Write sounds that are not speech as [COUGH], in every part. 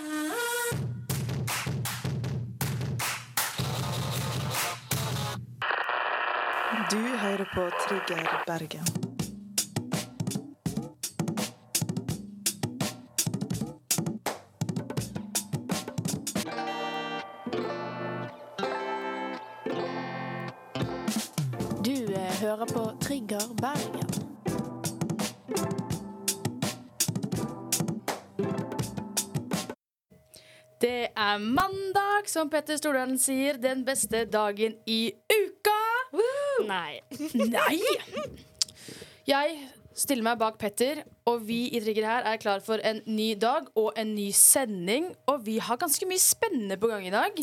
Du hører på Trigger Bergen. Du eh, hører på Trigger Bergen. Er mandag, som Petter Stordalen sier. Den beste dagen i uka. Nei. Nei! Jeg stiller meg bak Petter, og vi i Trigger her er klar for en ny dag og en ny sending. Og vi har ganske mye spennende på gang i dag.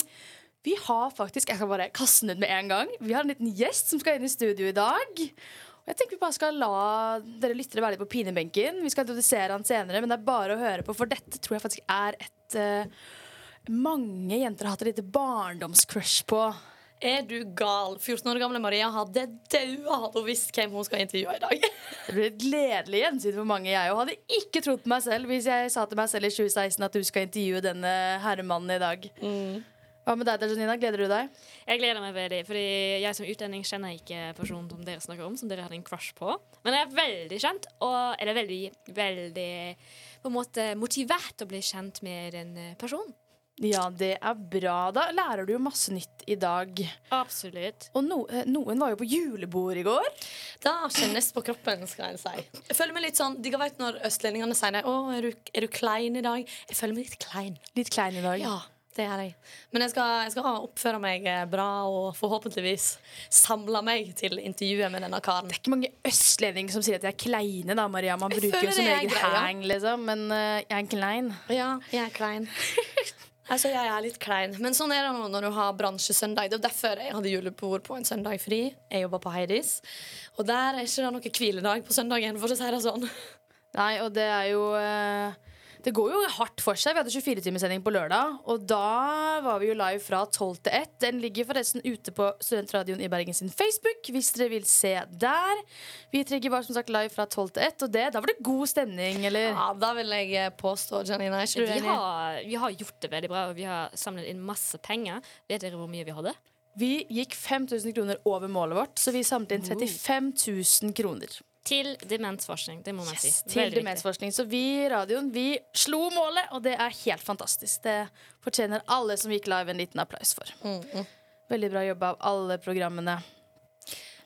Vi har faktisk, Jeg skal bare kaste den ut med en gang. Vi har en liten gjest som skal inn i studio i dag. Og jeg tenker Vi bare skal la dere lyttere være litt på pinebenken. Vi skal introdusere han senere, men det er bare å høre på, for dette tror jeg faktisk er et eh, mange jenter har hatt et lite barndomscrush på. Er du gal? 14 år gamle Maria hadde daua hadde hun visst hvem hun skal intervjue i dag. Det blir et gledelig gjensyn for mange. Jeg hadde ikke trodd på meg selv hvis jeg sa til meg selv i 2016 at du skal intervjue denne herremannen i dag. Hva med deg, Janina? Gleder du deg? Jeg gleder meg veldig, fordi jeg som utlending kjenner ikke personen som dere snakker om, som dere hadde en crush på. Men jeg er veldig kjent, og eller veldig, veldig på en måte motivert å bli kjent med en person. Ja, det er bra. Da lærer du jo masse nytt i dag. Absolutt. Og no, eh, noen var jo på julebord i går. Da kjennes på kroppen, skal jeg si. Jeg føler meg litt sånn, Dere vet når østlendingene sier det, 'Å, er du, er du klein i dag?' Jeg føler meg litt klein. Litt klein i dag. Ja, det er jeg. Men jeg skal, jeg skal oppføre meg eh, bra og forhåpentligvis samle meg til intervjuet med denne karen. Det er ikke mange østlendinger som sier at de er kleine, da, Maria. Man bruker jo som det egen hang, liksom. Men uh, jeg er klein. Ja, jeg er klein. [LAUGHS] Altså, jeg er litt klein. Men sånn er det nå når du har bransjesøndag. Det er derfor jeg hadde julebord på en søndag fri. Jeg jobba på Heidis. Og der er ikke det noen hviledag på søndagen, for å si det sånn. Nei, og det er jo eh, Det går jo hardt for seg. Vi hadde 24-timerssending på lørdag, og da var vi jo live fra 12 til 1. Den ligger forresten ute på Studentradioen i Bergen sin Facebook, hvis dere vil se der. Vi Trigger var som sagt live fra 12 til 1, og det, da var det god stemning, eller? Ja, da vil jeg påstå, Janina. Er ikke du Vi har, vi har gjort det veldig bra, og vi har samlet inn masse penger. Vet dere hvor mye vi hadde? Vi gikk 5000 kroner over målet vårt, så vi samlet inn 35 000 kroner. Til demensforskning. Det må man Yes, si. til demensforskning. Så vi i radioen vi slo målet, og det er helt fantastisk. Det fortjener alle som gikk live, en liten applaus for. Veldig bra jobba av alle programmene.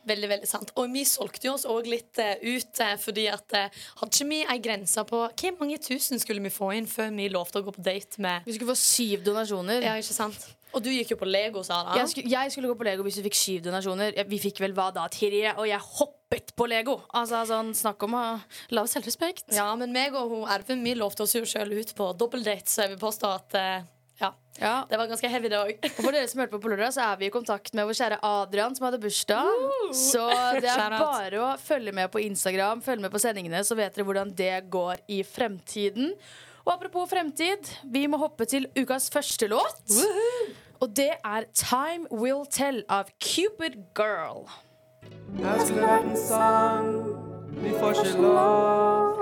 Veldig, veldig sant. Og vi solgte jo oss òg litt uh, ut, uh, fordi at uh, hadde ikke vi ei grense på hvor mange tusen skulle vi få inn før vi lovte å gå på date med Vi skulle få syv donasjoner. Ja, ikke sant? Og du gikk jo på Lego, Sara. Jeg, skulle, jeg skulle gå på Lego hvis vi fikk syv donasjoner. Vi fikk vel hva da? Tre, og jeg hoppet på Lego! Altså, sånn, Snakk om å lav selvrespekt. Ja, men meg og hun Erven vi lovte oss jo sjøl ut på dobbeldate, så jeg vil påstå at eh, ja, Ja. det var ganske heavy, det òg. Og for dere som hørte på på lørdag, så er vi i kontakt med vår kjære Adrian, som hadde bursdag. Så det er bare å følge med på Instagram, følge med på sendingene, så vet dere hvordan det går i fremtiden. Og apropos fremtid, vi må hoppe til ukas første låt. Og det er Time Will Tell av Cupid Girl. Her skulle vært en sang, vi får ikke lov.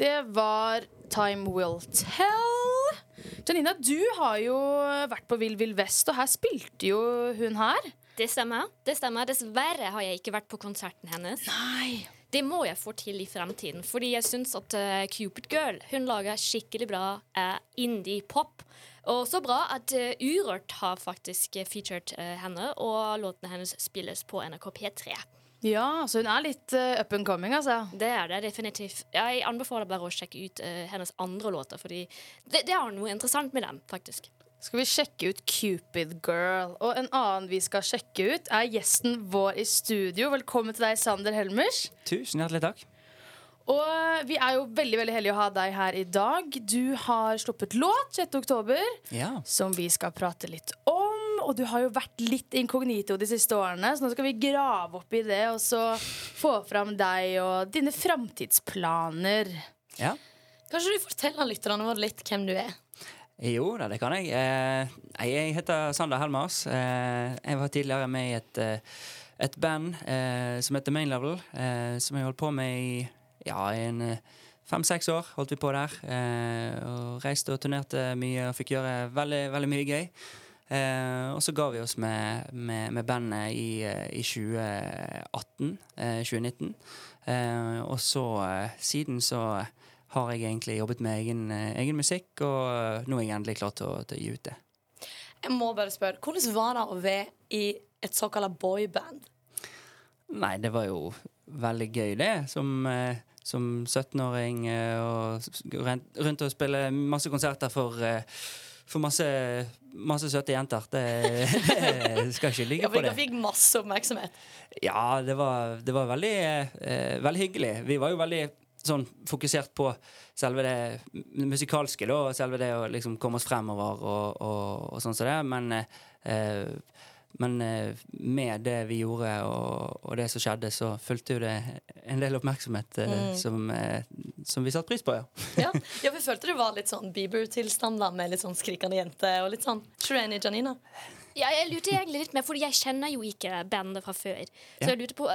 Det var Time Will Tell. Janina, du har jo vært på Vill Vill Vest, og her spilte jo hun her. Det stemmer. det stemmer. Dessverre har jeg ikke vært på konserten hennes. Nei. Det må jeg få til i fremtiden, fordi jeg syns at uh, Cupid Girl hun lager skikkelig bra uh, indie-pop. Og så bra at uh, Urørt har faktisk eh, featured eh, henne, og låtene hennes spilles på NRK P3. Ja, så hun er litt uh, up and coming, altså. Det er det definitivt. Jeg anbefaler bare å sjekke ut uh, hennes andre låter, fordi det, det er noe interessant med dem, faktisk. Skal vi sjekke ut Cupid Girl. Og en annen vi skal sjekke ut, er gjesten vår i studio. Velkommen til deg, Sander Helmers. Tusen hjertelig takk. Og vi er jo veldig veldig heldige å ha deg her i dag. Du har sluppet låt 6. oktober, Ja. som vi skal prate litt om. Og du har jo vært litt inkognito de siste årene, så nå skal vi grave opp i det og så få fram deg og dine framtidsplaner. ja. Kanskje du forteller lytterne våre litt hvem du er? Jo da, det kan jeg. Eh, jeg heter Sander Helmers. Eh, jeg var tidligere med i et, eh, et band eh, som heter Main Level, eh, som jeg holdt på med i ja, en eh, fem-seks år holdt vi på der. Eh, og reiste og turnerte mye og fikk gjøre veldig, veldig mye gøy. Eh, og så ga vi oss med, med, med bandet i, eh, i 2018. Eh, 2019. Eh, og så siden så har jeg egentlig jobbet med egen, egen musikk, og nå er jeg endelig klar til å, til å gi ut det. Jeg må bare spørre, Hvordan var det å være i et såkalt boyband? Nei, det var jo veldig gøy, det. Som, eh, som 17-åring eh, og rundt og spille masse konserter for, eh, for masse, masse søte jenter. Det, [LAUGHS] det skal ikke ligge på på Dere vi fikk masse oppmerksomhet. Ja, det var, det var veldig, eh, veldig hyggelig. Vi var jo veldig sånn fokusert på selve det musikalske, da, selve det å liksom komme oss fremover og, og, og sånn som det. Men, eh, men eh, med det vi gjorde og, og det som skjedde, så fulgte jo det en del oppmerksomhet eh, Mm. som, eh, som vi satte pris på, ja. Ja, [LAUGHS] ja vi følte det var litt sånn Bieber-tilstand da, med litt sånn skrikende jente og litt sånn Shreni Janina. Ja, jeg lurte egentlig litt mer, for jeg kjenner jo ikke bandet fra før. Så Ja. jeg lurte på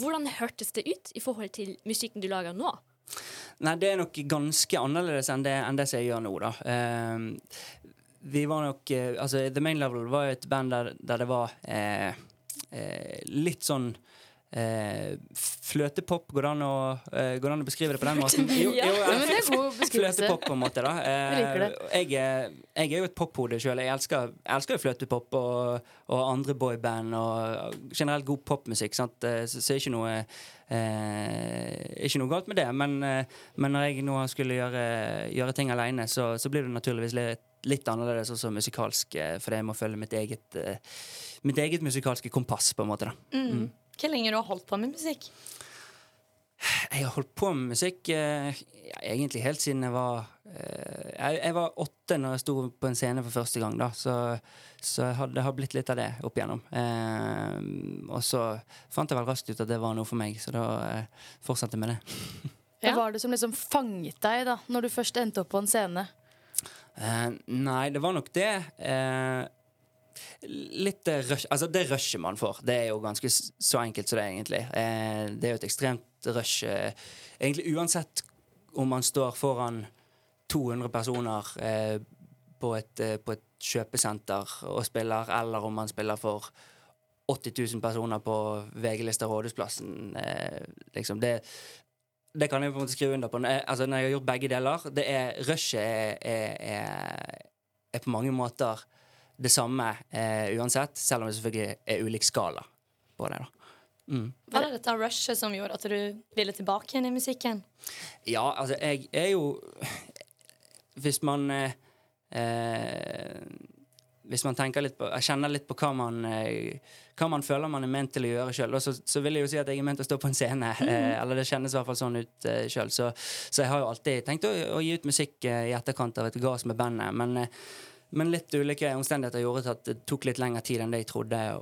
hvordan hørtes det ut i forhold til musikken du lager nå? Nei, det er nok ganske annerledes enn det, enn det som jeg gjør nå, da. Ehm, vi var nok eh, Altså, The Main Level var jo et band der, der det var eh, eh, litt sånn eh, fløtepop. Går det an eh, an å beskrive det på den måten? Jo, jo, Ja, men det er god beskrivelse. Fløtepop, på en måte. da eh, Jeg. Jeg, er- jo et pophode sjøl. Jeg elsker, elsker fløtepop og, og andre boyband og generelt god popmusikk. Så, så er ikke noe eh, Ikke noe galt med det. Men, eh, men når jeg nå skulle gjøre, gjøre ting aleine, så, så blir det naturligvis litt, litt annerledes også musikalsk, for jeg må følge mitt eget, eh, mitt eget musikalske kompass, på en måte. da Mm. Hvor lenge du har holdt på med musikk? Jeg har holdt på med musikk eh, ja, egentlig helt siden jeg var eh, jeg, jeg var åtte når jeg sto på en scene for første gang, da. Så, så hadde, det har blitt litt av det opp igjennom. Eh, og så fant jeg vel raskt ut at det var noe for meg, så da eh, fortsatte jeg med det. Hva Ja. var det som liksom fanget deg da Når du først endte opp på en scene? Eh, nei, det var nok det. Uh, litt rush Altså, det rushet man får, det er jo ganske så enkelt som det egentlig. Uh, det er jo et ekstremt rush. Egentlig uansett om man står foran 200 personer på, et, på et kjøpesenter og spiller, eller om man spiller for 80 000 personer på VG-lista Rådhusplassen. Eh, liksom det det kan jeg på en måte skrive under på. Når jeg, altså, når jeg har gjort begge deler det er, Rushet er, er, er, er på mange måter det samme eh, uansett, selv om det selvfølgelig er ulik skala på det. da. Mm. Var det dette rushet som gjorde at du ville tilbake igjen i musikken? Ja, altså, jeg er jo Hvis man eh, eh, Hvis man tenker litt på Jeg kjenner litt på hva man eh, Hva man føler man er ment til å gjøre sjøl, så, så vil jeg jo si at jeg er ment til å stå på en scene. Eh, eller det kjennes i hvert fall sånn ut eh, sjøl. Så, så jeg har jo alltid tenkt å, å gi ut musikk eh, i etterkant av et gas med bandet. Men, eh, men litt ulike omstendigheter gjorde at det tok litt lengre tid enn det jeg trodde å,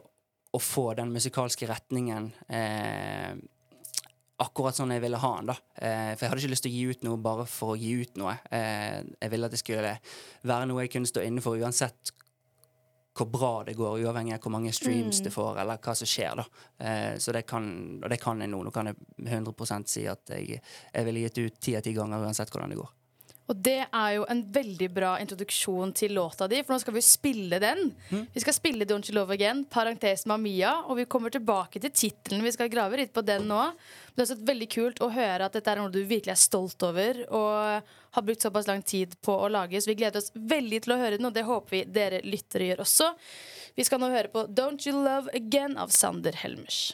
å få den musikalske retningen. Eh, akkurat sånn jeg ville ha den. da eh, For jeg hadde ikke lyst til å gi ut noe bare for å gi ut noe. Eh, jeg ville at det skulle være noe jeg kunne stå inne for uansett hvor bra det går, uavhengig av hvor mange streams det får, eller hva som skjer. da eh, Så det kan, Og det kan jeg nå. Nå kan jeg 100 si at jeg, jeg ville gitt ut ti av ti ganger uansett hvordan det går. Og det er jo en veldig bra introduksjon til låta di, for nå skal vi spille den. Vi skal spille Don't You Love Again, parentes Mamia, og vi kommer tilbake til tittelen. Vi skal grave litt på den nå. Det er også veldig kult å høre at dette er noe du virkelig er stolt over og har brukt såpass lang tid på å lage, så vi gleder oss veldig til å høre den, og det håper vi dere lyttere gjør også. Vi skal nå høre på Don't You Love Again av Sander Helmers.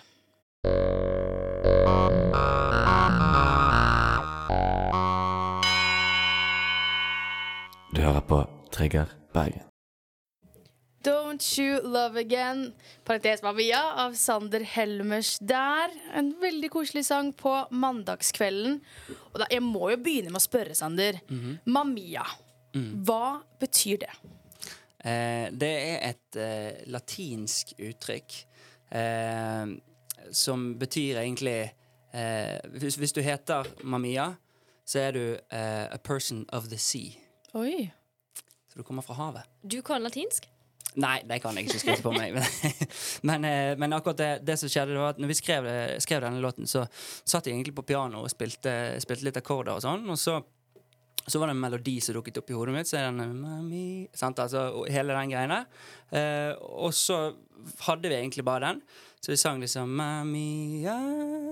Du hører på Trigger Bergen. Don't You Love Again, parentes Mamia, av Sander Helmers der. En veldig koselig sang på mandagskvelden. Og da, jeg må jo begynne med å spørre, Sander. Mamia, hva betyr det? Eh, det er et eh, latinsk uttrykk eh, som betyr egentlig eh, hvis, hvis du heter Mamia, så er du eh, a person of the sea. Oi. Så du kommer fra havet. Du kan latinsk? Nei, det kan jeg ikke skryte på meg. [LAUGHS] Men, eh, men akkurat det, det som skjedde, det var at når vi skrev, skrev denne låten, så satt jeg egentlig på piano og spilte, spilte litt akkorder og sånn. Og så, så var det en melodi som dukket opp i hodet mitt. Så er den Mami, sant? Altså, hele den greia der. Eh, og så hadde vi egentlig bare den. Så vi sang liksom Mami, ja,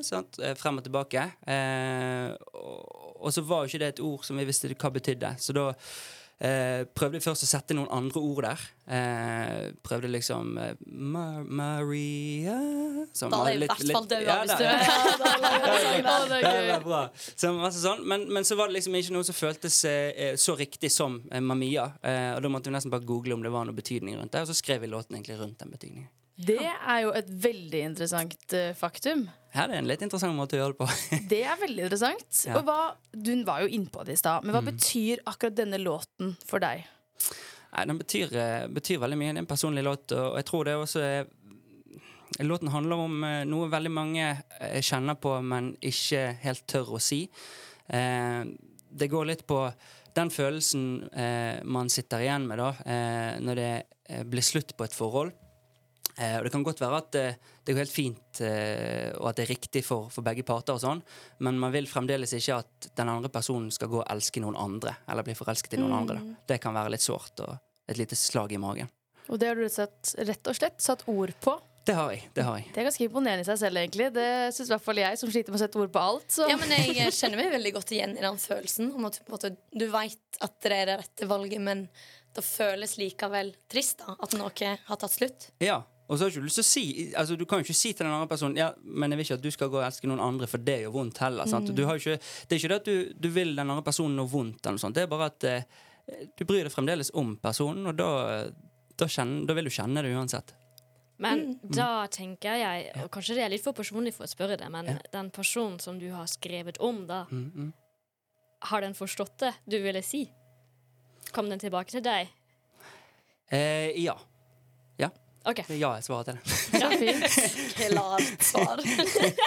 sant? eh, frem og tilbake. Eh, og, og så var jo ikke det et ord som vi visste hva betydde. Så da eh, prøvde jeg først å sette noen andre ord der. Eh, prøvde liksom Mar Maria som Da er jeg i hvert fall Ja, hvis du bra. Så altså, sånn. men, men så var det liksom ikke noe som føltes eh, så riktig som eh, Mamia. Eh, og da måtte vi nesten bare google om det var noe betydning rundt det, og så skrev vi låten egentlig rundt den betydningen. Det er jo et veldig interessant uh, faktum. Her er en litt interessant måte å gjøre det på. [LAUGHS] Det er veldig interessant. Ja. Og hva, Du var jo innpå det i stad, men hva Mm. betyr akkurat denne låten for deg? Nei, Den betyr, eh, betyr veldig mye. Det er en personlig låt, og jeg tror det også er Låten handler om eh, noe veldig mange kjenner på, men ikke helt tør å si. Eh, det går litt på den følelsen eh, man sitter igjen med da, eh, når det blir slutt på et forhold. Eh, og Det kan godt være at det, det går helt fint, eh, og at det er riktig for, for begge parter, og sånn, men man vil fremdeles ikke at den andre personen skal gå og elske noen andre, eller bli forelsket i noen andre. Da. Det kan være litt sårt og et lite slag i magen. Og det har du rett, rett og slett satt ord på. Det har jeg. det har jeg. Det er ganske imponerende i seg selv, egentlig. Det syns i hvert fall jeg, som sliter med å sette ord på alt. Så. Ja, men jeg kjenner meg veldig godt igjen i den følelsen. Om at på en måte, du veit at det er det rette valget, men det føles likevel trist da, at noe har tatt slutt. Ja, og så har du ikke lyst til å si altså Du kan jo ikke si til den andre personen Ja, men jeg vil ikke at du skal gå og elske noen andre, for det gjør vondt heller. Sant? Du har ikke, det er ikke det at du, du vil den andre personen noe vondt, eller noe sånt. det er bare at eh, du bryr deg fremdeles om personen, og da, da, kjenner, da vil du kjenne det uansett. Men da tenker jeg, og kanskje det er litt for personlig for å spørre det, men Ja. den personen som du har skrevet om, da, Mm, mm. har den forstått det du ville si? Kom den tilbake til deg? Eh, ja. OK. Ja er svarer til det. [LAUGHS] Ja, fint. [LAUGHS] Klart svar.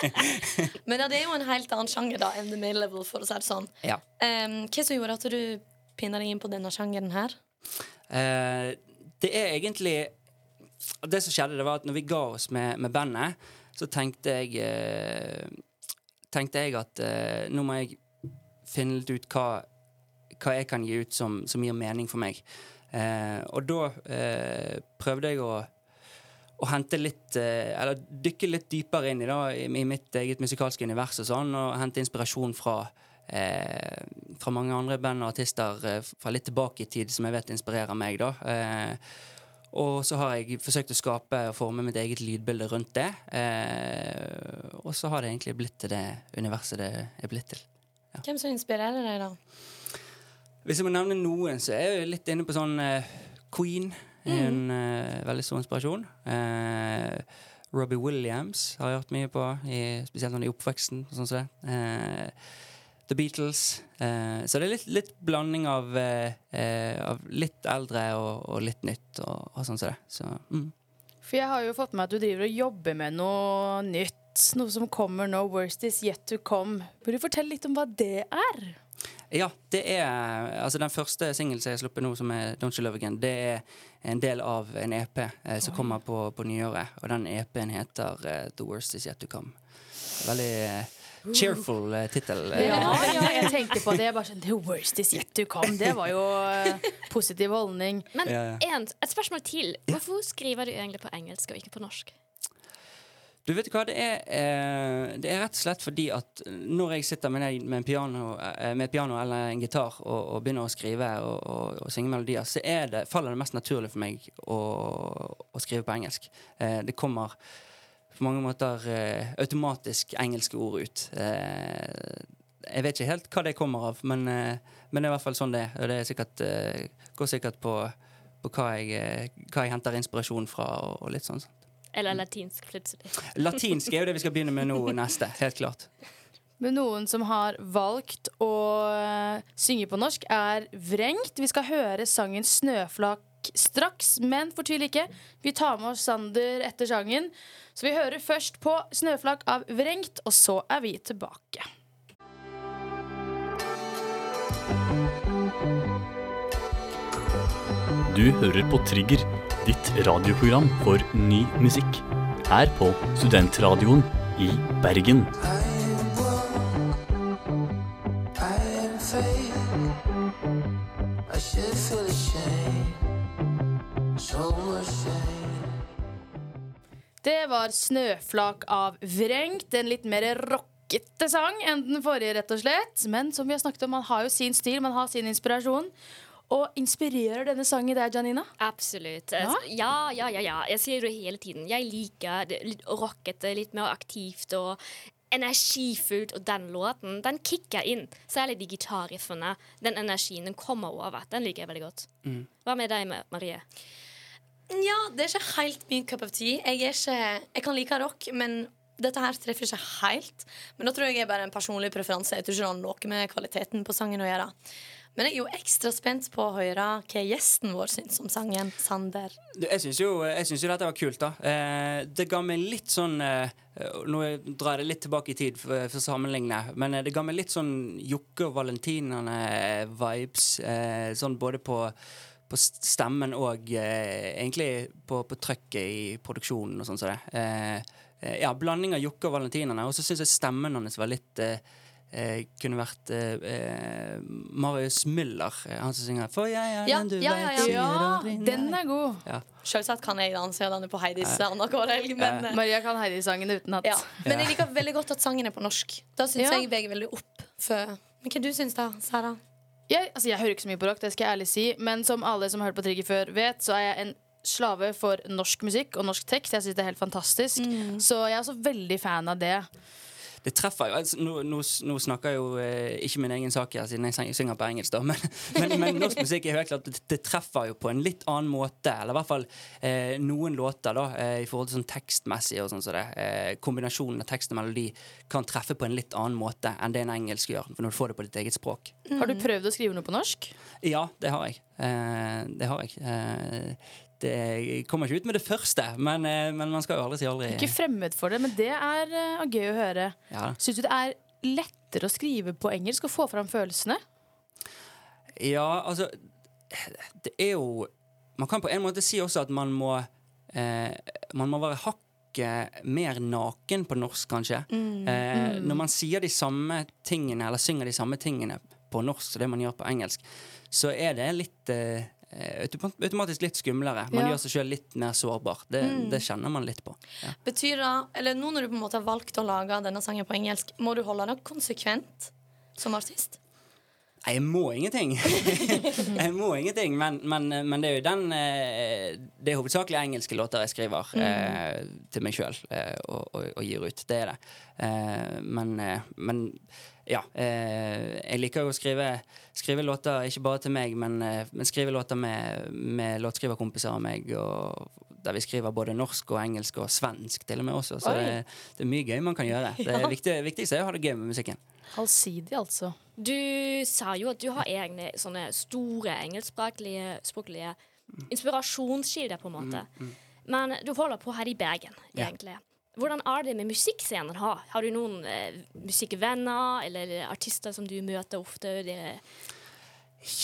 [LAUGHS] men ja, det er jo en helt annen sjanger da enn The Mail Level, for å si det sånn. Ja. Um, hva som gjorde at du pinna deg inn på denne sjangeren her? Uh, det er egentlig Det som skjedde, det var at når vi ga oss med, med bandet, så tenkte jeg uh, Tenkte jeg at uh, nå må jeg finne litt ut hva, hva jeg kan gi ut som, som gir mening for meg. Eh, og da eh, prøvde jeg å å hente litt eh, Eller dykke litt dypere inn i, da, i, mitt eget musikalske univers og sånn, og hente inspirasjon fra eh, fra mange andre band og artister eh, fra litt tilbake i tid som jeg vet inspirerer meg. da. Eh, og så har jeg forsøkt å skape og forme mitt eget lydbilde rundt det. Eh, og så har det egentlig blitt til det universet det er blitt til. Hvem som inspirerer deg, da? Hvis jeg må nevne noen, så er jeg litt inne på sånn Queen. Er En uh, veldig stor inspirasjon. Uh, Robbie Williams har jeg hørt mye på, i, spesielt i oppveksten. Sånn som det. Eh, The Beatles. Så det er litt, litt blanding av, av litt eldre og, og litt nytt og, og sånn som det. Så, mm. For jeg har jo fått med at du driver og jobber med noe nytt. Noe som kommer nå. Worst is yet to come. Burde du fortelle litt om hva det er? Ja, det er Altså den første singelen som jeg har sluppet nå, som er Don't You Love Again, det er en del av en EP eh, som kommer på, på nyåret. Og den EP-en heter eh, The Worst Is Yet To Come. Veldig eh, cheerful uh, tittel. Ja, ja, jeg tenkte på det. Bare sånn, The worst is yet to come. Det var jo uh, positiv holdning. Men Ja, ja. en, et spørsmål til. Hvorfor skriver du egentlig på engelsk og ikke på norsk? Du vet hva, det er, eh, det er rett og slett fordi at når jeg sitter med, med, en piano, eh, med piano eller en gitar og, og begynner å skrive og, og, og synge melodier, så det, faller det mest naturlig for meg å, å skrive på engelsk. Eh, det kommer på mange måter eh, automatisk engelske ord ut. Eh, jeg vet ikke helt hva det kommer av, men, eh, men det er i hvert fall sånn det er. Og det er sikkert, går sikkert på, på hva, jeg, hva jeg henter inspirasjon fra og, litt sånn. Eller latinsk plutselig? Latinsk er jo det vi skal begynne med nå neste. Helt klart. Men noen som har valgt å eh, synge på norsk, er Vrengt. Vi skal høre sangen 'Snøflak' straks, men fortvil ikke. Vi tar med oss Sander etter sangen. Så vi hører først på 'Snøflak' av Vrengt, og så er vi tilbake. Du hører på Trigger, ditt radioprogram for ny musikk. Her på Studentradioen i Bergen. Det var 'Snøflak' av Vrengt. En litt mer rockete sang enn den forrige, rett og slett. Men som vi har snakket om, man har jo sin stil, man har sin inspirasjon. Og inspirerer denne sangen deg, Janina? Absolutt. Ja? Ja, ja, ja. ja. Jeg sier det hele tiden. Jeg liker det litt rockete, litt mer aktivt og energifullt. Og den låten, den kicker inn. Særlig de gitarriffene. Den energien den kommer over. Den liker jeg veldig godt. Hva med deg, Marie? Ja, det er ikke helt min cup of tea. Jeg, er ikke, jeg kan like rock, men dette her treffer ikke helt. Men da tror jeg det er bare en personlig preferanse. Jeg tror ikke det har noe med kvaliteten på sangen å gjøre. Men jeg er jo ekstra spent på å høre hva gjesten vår syns om sangen. Sander. Jeg syns jo, jo dette var kult, da. Eh, det ga meg litt sånn eh, Nå drar jeg det litt tilbake i tid for, for å sammenligne, men eh, det ga meg litt sånn Jokke og Valentinerne-vibes. Eh, sånn både på, på stemmen og egentlig på, på trøkket i produksjonen og sånn som det. Eh, eh, ja, blanding av Jokke og Valentinerne. Og så syns jeg stemmen hans var litt eh, kunne vært eh, eh, Marius Müller, eh, han som synger 'For jeg er Ja, den du ja, ja, vet ja. Ja, den er god. Ja. Selvsagt kan jeg danse, og den er på Heidis helg. Men, eh, Maria kan Heidi-sangen utenat. ja. men jeg liker veldig godt at sangen er på norsk. Da syns Ja. jeg veier veldig opp. For. Men hva du syns da, Sara? Jeg, altså, jeg hører ikke så mye på rock, det skal jeg ærlig si, men som alle som har hørt på Trigger før, vet, så er jeg en slave for norsk musikk og norsk tekst. Jeg syns det er helt fantastisk. Så jeg er også veldig fan av det. Det treffer jo altså, nå, nå, nå snakker jeg jo eh, ikke min egen sak her, siden jeg synger på engelsk, da, men, [LAUGHS] men, men norsk musikk er helt klart det, det treffer jo på en litt annen måte. Eller i hvert fall eh, noen låter, da, eh, i forhold til sånn tekstmessig og sånn som det. Eh, kombinasjonen av tekst og melodi kan treffe på en litt annen måte enn det en engelsk gjør, når du får det på ditt eget språk. Har du prøvd å skrive noe på norsk? Ja, det har jeg. Eh, det har jeg. Eh, det kommer ikke ut med det første, men, eh, men man skal jo aldri si aldri. Ikke fremmed for det, men det er uh, gøy å høre. Ja. Syns du det er lettere å skrive på engelsk og få fram følelsene? Ja, altså Det er jo Man kan på en måte si også at man må eh, Man må være hakk mer naken på norsk, kanskje. Eh, når man sier de samme tingene, eller synger de samme tingene på norsk som det man gjør på engelsk, så er det litt eh, automatisk litt skumlere. Man Ja. gjør seg sjøl litt mer sårbar. Det, det kjenner man litt på. Ja. Betyr det, eller Nå når du på en måte har valgt å lage denne sangen på engelsk, må du holde deg konsekvent som artist? Nei, jeg må ingenting. [LAUGHS] jeg må ingenting, men, men, men det er jo den eh, Det er hovedsakelig engelske låter jeg skriver eh, til meg sjøl eh, og, og, og gir ut. Det er det. Eh, men, eh, men ja. Eh, jeg liker jo å skrive, skrive låter ikke bare til meg, men, eh, men skrive låter med, med låtskriverkompiser av meg. Og der vi skriver både norsk og engelsk og svensk til og med også. Så det, det er mye gøy man kan gjøre. Det er [LAUGHS] viktig, viktigste er å ha det gøy med musikken. Allsidig, altså. Du sa jo at du har egne sånne store engelskspråklige språklige inspirasjonskilder, på en måte. Men du holder på her i Bergen, Ja. Hvordan er det med musikkscener? Har, har du noen eh, musikkvenner eller artister som du møter ofte? Det,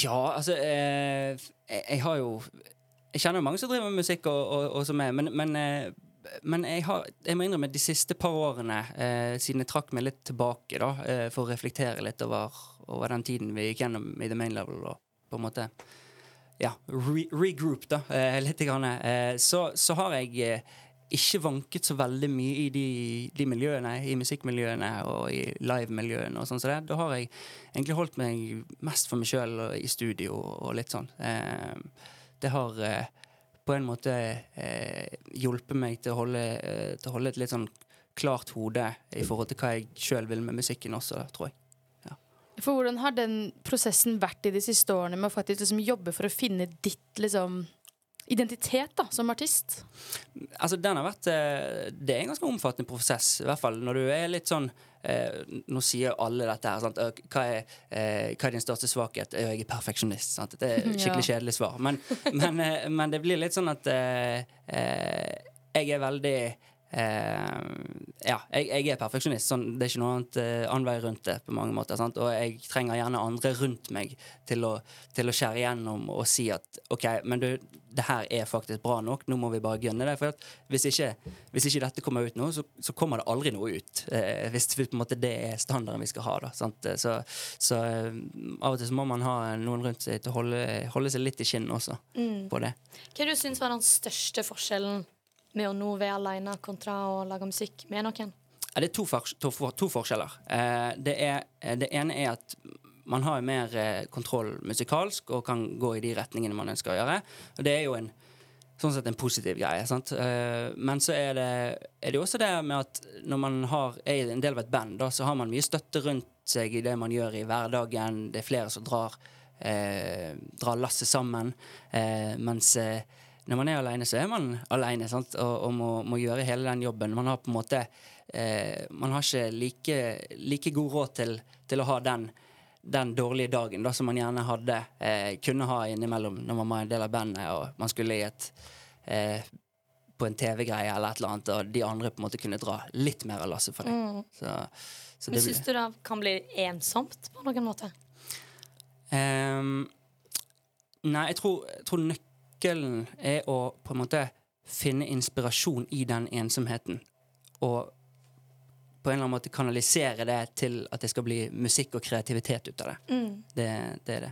Ja, altså eh, jeg, jeg har jo Jeg kjenner jo mange som driver med musikk, og, og, og som er, men, men, eh, men jeg, har, jeg må innrømme de siste par årene, eh, siden jeg trakk meg litt tilbake da, eh, for å reflektere litt over, over den tiden vi gikk gjennom i The Main Level, og på en måte ja, re regroup, da, eh, litt grann, eh, så, så har jeg ikke vanket så veldig mye i de, de miljøene, i musikkmiljøene og i livemiljøene og sånn som det. Da har jeg egentlig holdt meg mest for meg sjøl i studio og litt sånn. Eh, det har eh, på en måte eh, hjulpet meg til å, holde, til å holde et litt sånn klart hode i forhold til hva jeg sjøl vil med musikken også, tror jeg. For hvordan har den prosessen vært i de siste årene med å faktisk liksom jobbe for å finne ditt liksom identitet da, som artist? Altså, den har vært eh, Det er en ganske omfattende prosess, i hvert fall når du er litt sånn eh, Nå sier alle dette her. Hva, er, eh, hva er din største svakhet? Jeg er perfeksjonist. Sant? Det er [LAUGHS] skikkelig kjedelig svar. Men, men, eh, men det blir litt sånn at eh, eh, jeg er veldig Ja, jeg, jeg er perfeksjonist. Sånn, det er ikke noe annet eh, annen vei rundt det på mange måter. Sant? Og jeg trenger gjerne andre rundt meg til å, til å skjære igjennom og si at OK, men du, det her er faktisk bra nok, nå må vi bare gunne det. For hvis, ikke, hvis ikke dette kommer ut nå, så, så kommer det aldri noe ut. Eh, hvis det, på en måte, det er standarden vi skal ha. Da, sant? Så, så eh, av og til så må man ha noen rundt seg til å holde, holde seg litt i skinnet også på det. Hva du syns var den største forskjellen med å nå være alene kontra å lage musikk med noen? Det er to, for, to, to forskjeller. Eh, det, er, eh, det ene er at man har mer eh, kontroll musikalsk og kan gå i de retningene man ønsker å gjøre. Og det er jo en sånn sett en positiv greie. Sant? Men så er det, er det også det med at når man har, er en del av et band, da, så har man mye støtte rundt seg i det man gjør i hverdagen. Det er flere som drar, eh, drar lasset sammen. Eh, mens eh, når man er alene, så er man alene? Og, og må, må gjøre hele den jobben. Man har på en måte eh, Man har ikke like, like god råd til, til å ha den, den dårlige dagen da, som man gjerne hadde eh, kunne ha innimellom når man var en del av bandet og man skulle i et eh, på en TV-greie eller et eller annet, og de andre på en måte kunne dra litt mer av lasset for deg. Så, så Men Syns du det kan bli ensomt på noen måte? Um, Nei, jeg tror, jeg tror nøkkelen er å på en måte finne inspirasjon i den ensomheten. Og på en eller annen måte kanalisere det til at det skal bli musikk og kreativitet ut av det. Det, det er det.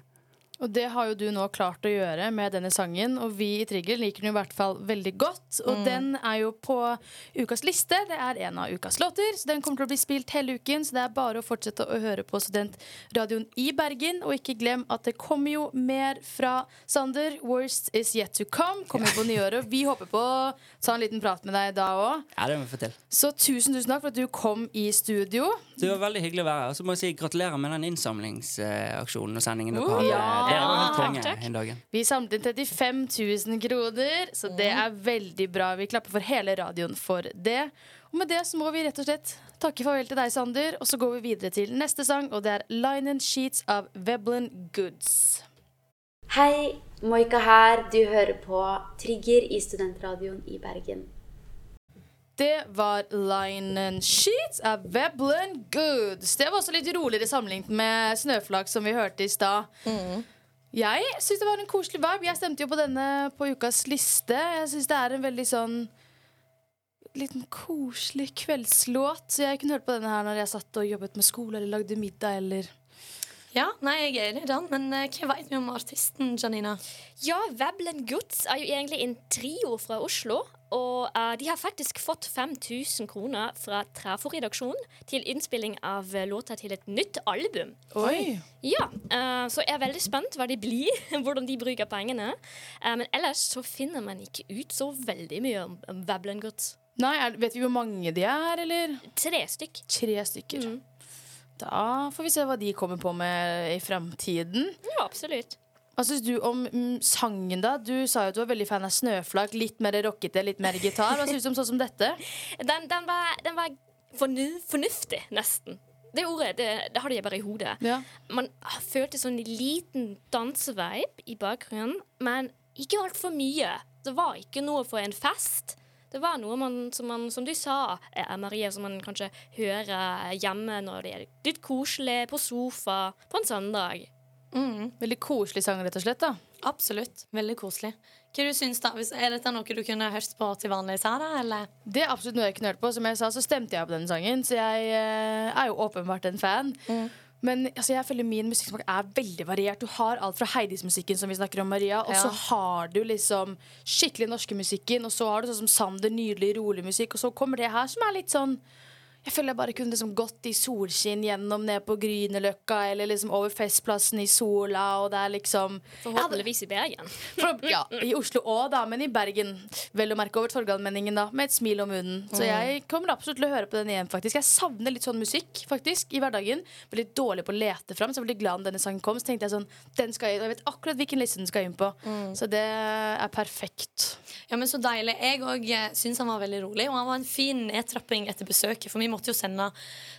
Og det har jo du nå klart å gjøre med denne sangen, og vi i Trigger liker den i hvert fall veldig godt. Og den er jo på ukas liste. Det er en av ukas låter, så den kommer til å bli spilt hele uken. Så det er bare å fortsette å høre på Studentradioen i Bergen. Og ikke glem at det kommer jo mer fra Sander. Worst is yet to come. Kommer på nyåret. Vi håper på å ta en liten prat med deg da òg. Ja, det må vi få til. Så tusen, tusen takk for at du kom i studio. Det var veldig hyggelig å være her. Og så må jeg si gratulerer med den innsamlingsaksjonen og sendingen dere hadde. ja. Det Takk, konge takk. Vi samlet inn 35 000 kroner, så det er veldig bra. Vi klapper for hele radioen for det. Og med det så må vi rett og slett takke farvel til deg, Sander. Og så går vi videre til neste sang, og det er Line and Sheets av Veblen Goods. Hei, Moika her. Du hører på Trigger i Studentradioen i Bergen. Det var Line and Sheets av Veblen Goods. Det var også litt roligere sammenlignet med Snøflak, som vi hørte i stad. Jeg syns det var en koselig vibe. Jeg stemte jo på denne på ukas liste. Jeg syns det er en veldig sånn liten koselig kveldslåt. Så jeg kunne hørt på denne her når jeg satt og jobbet med skole eller lagde middag eller Ja, nei, jeg er enig i den, men eh, hva vet vi om artisten, Janina? Ja, Veblen Goods er jo egentlig en trio fra Oslo. Og uh, de har faktisk fått 5000 kroner fra Trafo-redaksjonen til innspilling av låta låter til et nytt album. Oi! Ja, uh, så jeg er veldig spent hva de blir, [LAUGHS] hvordan de bruker pengene. Uh, men ellers så finner man ikke ut så veldig mye om, om Veblen Goods. Nei, er, Vet vi hvor mange de er, eller? Tre stykk. Tre stykker. Da får vi se hva de kommer på med i fremtiden. Ja, absolutt. Hva syns du om mm, sangen, da? Du sa jo at du var veldig fan av Snøflak. Litt mer rockete, litt mer gitar. Hva syns du om sånn som dette? [LAUGHS] Den, den var, den var fornu, fornuftig, nesten. Det ordet det, det hadde jeg bare i hodet. Ja. Man følte sånn en liten dansevibe i bakgrunnen, men ikke altfor mye. Det var ikke noe for en fest. Det var noe man, som, man, som du sa, eh, Marie, som man kanskje hører hjemme når det er litt koselig, på sofa, på en søndag. Veldig koselig sang, rett og slett. da Absolutt. Veldig koselig. Hva du syns da? Er dette noe du kunne hørt på til vanlig, Sara? Eller? Det er absolutt noe jeg kunne hørt på. Som jeg sa, så stemte jeg på den sangen, så jeg eh, er jo åpenbart en fan. Men altså, jeg føler min musikksmak er veldig variert. Du har alt fra Heidis-musikken, som vi snakker om, Maria, og Ja. så har du liksom skikkelig norske musikken, og så har du sånn som Sander, nydelig, rolig musikk, og så kommer det her som er litt sånn jeg føler jeg bare kunne liksom gått i solskinn gjennom ned på Grünerløkka eller liksom over Festplassen i sola, og det er liksom Forhåpentligvis i Bergen. for, ja, I Oslo òg, da, men i Bergen. Vel å merke over Torgallmenningen, da, med et smil om munnen. Så jeg kommer absolutt til å høre på den igjen, faktisk. Jeg savner litt sånn musikk, faktisk, i hverdagen. Veldig dårlig på å lete fram, så jeg var veldig glad når denne sangen kom. Så tenkte jeg sånn, den skal jeg, jeg vet akkurat hvilken liste den skal inn på. Så det er perfekt. Ja, men Så deilig. Jeg òg syns han var veldig rolig, og han var en fin nedtrapping etter besøket. For vi måtte jo sende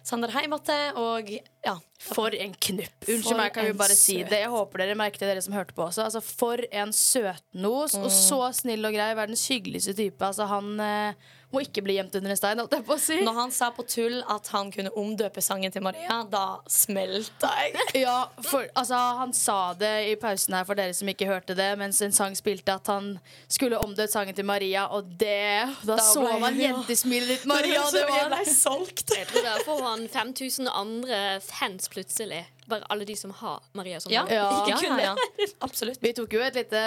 Sander hjem igjen, og ja, For en knupp. Unnskyld meg, kan vi bare si det. Jeg håper dere merket det, dere som hørte på også. Altså, for en søtnos, og så snill og grei. Verdens hyggeligste type. Altså, han eh, må ikke bli gjemt under en stein, holdt jeg på å si. Når han sa på tull at han kunne omdøpe sangen til Maria, da smelta jeg. [LAUGHS] Ja, for, altså, han sa det i pausen her for dere som ikke hørte det, mens en sang spilte at han skulle omdøpt sangen til Maria, og det Da, Da så man ja. jentesmilet ditt, Maria. [LAUGHS] Det jeg var ble solgt. Jeg tror der får han 5000 andre fans plutselig. Bare alle de som har Maria som Ja, navn. Ja. ja, ja, ja. [LAUGHS] Absolutt. Vi tok jo et lite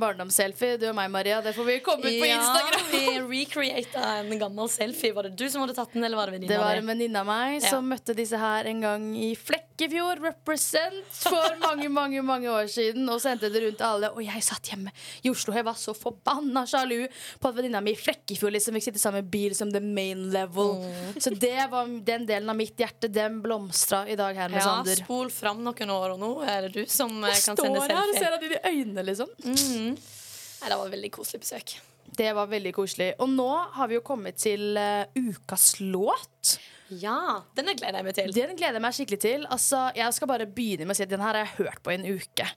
barndomsselfie, du og meg, Maria. Det får vi komme ut på Instagram. vi recreata en gammel selfie. Var det du som hadde tatt den, eller var det Det var en venninne av meg Ja. som møtte disse her en gang i Flekkefjord. Represent for mange, mange mange år siden. Og sendte det rundt alle. Og jeg satt hjemme i Oslo. Jeg var så forbanna sjalu på at venninna mi i Flekkefjord liksom fikk sitte sammen med bil som the main level. Så det var den delen av mitt hjerte. Den blomstra i dag her med Ja, Sander. Spol fram noen år, og nå er det du som eh, kan Står her og ser deg i øynene, liksom. Nei, det var et veldig koselig besøk. Det var veldig koselig. Og nå har vi jo kommet til uh, ukas låt. Ja, denne gleder jeg meg til. Den gleder jeg meg skikkelig til. Altså, jeg skal bare begynne med å si at den her har jeg hørt på i en uke.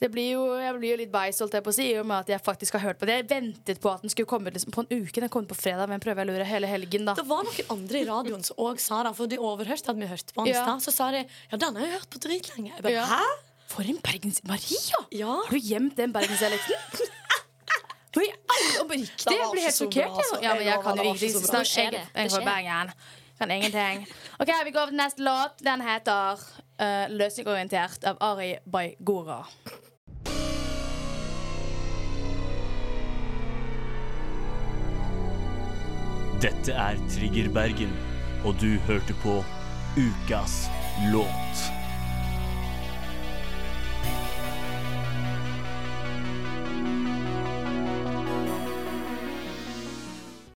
Det blir jo, jeg blir jo litt beis, holdt jeg på å si, i og med at jeg faktisk har hørt på det. Jeg ventet på at den skulle komme liksom, på en uke. Den kom på fredag, men prøver jeg å lure hele helgen, da. Det var noen andre i radioen som òg sa det, for de overhørte at vi hørte på den Ja. Så sa de ja, den har jeg hørt på dritlenge. Jeg bare, Ja. Hæ? For en bergens... Maria! Ja. Har du gjemt den bergensdialekten? [LAUGHS] Hvor i Det jeg blir helt sjokkert. altså. Ja, men jeg Jeg kan jo ingenting. så. Snart skjer det. jeg. Bergen. Kan ingenting. OK, vi går over til neste låt. Den heter uh, 'Løsningorientert' av Ari Baigora. Dette er Trigger Bergen, og du hørte på Ukas låt.